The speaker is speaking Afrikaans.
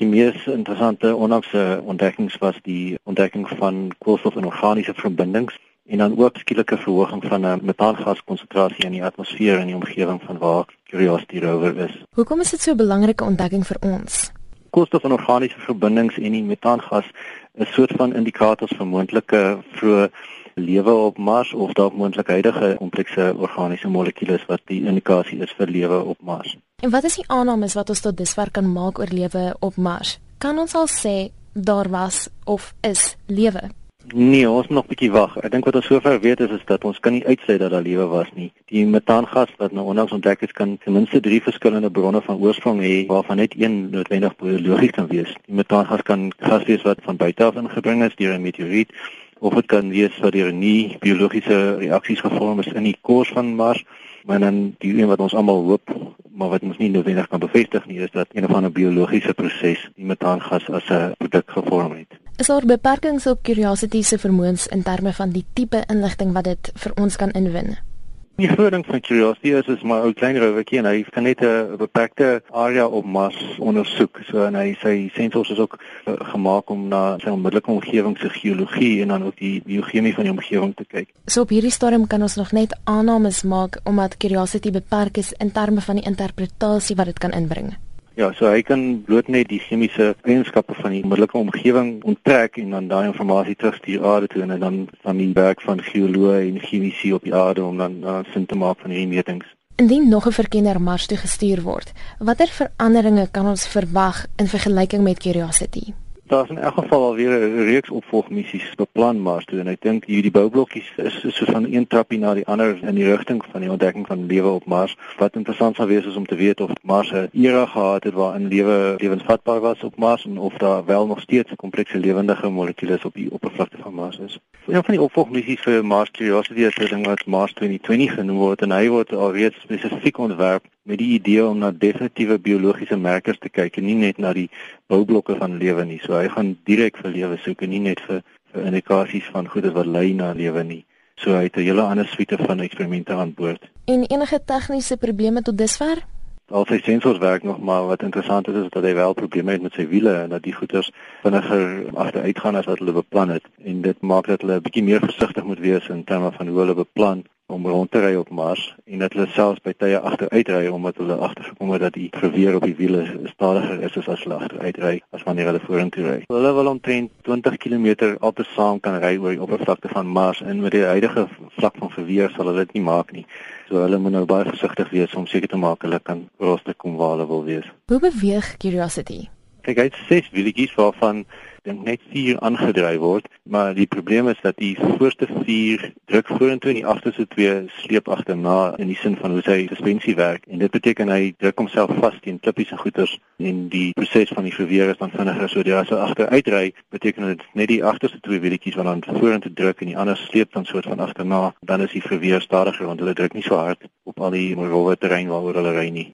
Die mees interessante onlangse ontdekkings was die ontdekking van koolstof in organiese verbindings en dan ook skielike verhoging van 'n metaangaskonsentrasie in die atmosfeer in die omgewing van waar Curiosity rover is. Hoekom is dit so 'n belangrike ontdekking vir ons? Koolstof in organiese verbindings en die metaangas is soort van indikators vir moontlike vroeë lewe op Mars of dalk moontlik huidige komplekse organiese molekules wat die indikasie is vir lewe op Mars. En wat is die aannames wat ons tot dusver kan maak oor lewe op Mars? Kan ons al sê daar was of is lewe? Nee, ons nog bietjie wag. Ek dink wat ons sover weet is is dat ons kan nie uitsluit dat daar lewe was nie. Die metaangas wat nou onlangs ontdek is kan ten minste 3 verskillende bronne van oorsprong hê waarvan net een noodwendig biologies kan wees. Die metaangas kan gas wees wat van buite af ingebring is deur 'n meteoriet of dit kan wees dat daar nie biologiese reaksies gevorm is in die kors van Mars, maar dan die een wat ons almal hoop, maar wat ons nie noodwendig kan bevestig nie, is dat een of ander biologiese proses die metaangas as 'n produk gevorm het. Is daar beperkings op Curiosity se vermoëns in terme van die tipe inligting wat dit vir ons kan inwin? Die groting van Curiosity is is maar 'n klein rovertjie en hy kan net 'n beperkte area op Mars ondersoek. So en hy sy sensors is ook uh, gemaak om na sy onmiddellike omgewing se geologie en dan ook die biochemie van die omgewing te kyk. So op hierdie stadium kan ons nog net aannames maak omdat Curiosity beperk is in terme van die interpretasie wat dit kan inbring. Ja, so hy kan bloot net die chemiese eienskappe van die onmiddellike omgewing onttrek en dan daai inligting terugstuur aarde toe en dan van die werk van geoloë en chemici op die aarde om dan uh, sin te maak van hierdie metings. Indien nog 'n verkenner Mars toe gestuur word, watter veranderinge kan ons verwag in vergelyking met Curiosity? Daar is in elk geval alweer 'n reeks opvolgmissies beplan maar toe en ek dink hierdie boublokkies is so van een trappie na die ander in die rigting van die ontdekking van lewe op Mars. Wat interessant sal wees is om te weet of Mars 'n era gehad het waarin lewe lewensvatbaar was op Mars en of daar wel nog steeds komplekse lewendige molekules op die oppervlakte van Mars is. Een van die opvolgmissies vir Mars Curiosity is 'n ding wat Mars 2020 genoem word en hy word alreeds spesifiek ontwerp met die idee om na definitiewe biologiese merkers te kyk en nie net na die boublokke van lewe nie. So hy gaan direk vir lewe soek en nie net vir vir indikasies van goede wat lei na lewe nie. So hy het 'n hele ander suite van eksperimente aan boord. En enige tegniese probleme tot dusver? Al sy sensors werk nog maar wat interessant is is dat hy wel probleme het met sy wiele en dat die goeters vinniger agteruit gaan as wat hulle beplan het en dit maak dat hulle 'n bietjie meer versigtig moet wees in terme van hoe hulle beplan om rond te ry op Mars en dat hulle selfs by tye agteruitry omdat hulle agtergekom het dat die verweer op die wiele stadiger is as hulle agteruitry as wanneer hulle vorentoe ry. Hulle wil omtrent 20 km altesaam kan ry oor die oppervlakte van Mars en met die huidige vlak van verweer sal hulle dit nie maak nie. So hulle moet nou baie versigtig wees om seker te maak hulle kan rondte kom waar hulle wil wees. Hoe beweeg Curiosity? Kyk, hy het ses wieltjies waarvan dink net 4 aangedryf word, maar die probleem is dat die voorste 4 druk vorentoe en die agterste 2 sleep agterna in die sin van hoe sy suspensie werk. En dit beteken hy druk homself vas teen klippies en goeters en die proses van die verweer is dan vinniger. So as hy agteruitry beteken dit net die agterste twee wieltjies wat dan vorentoe druk en die ander sleep dan soort van agterna. Dan is die verweer stadiger want hulle druk nie so hard op al die rowwe terrein waaroor hulle ry nie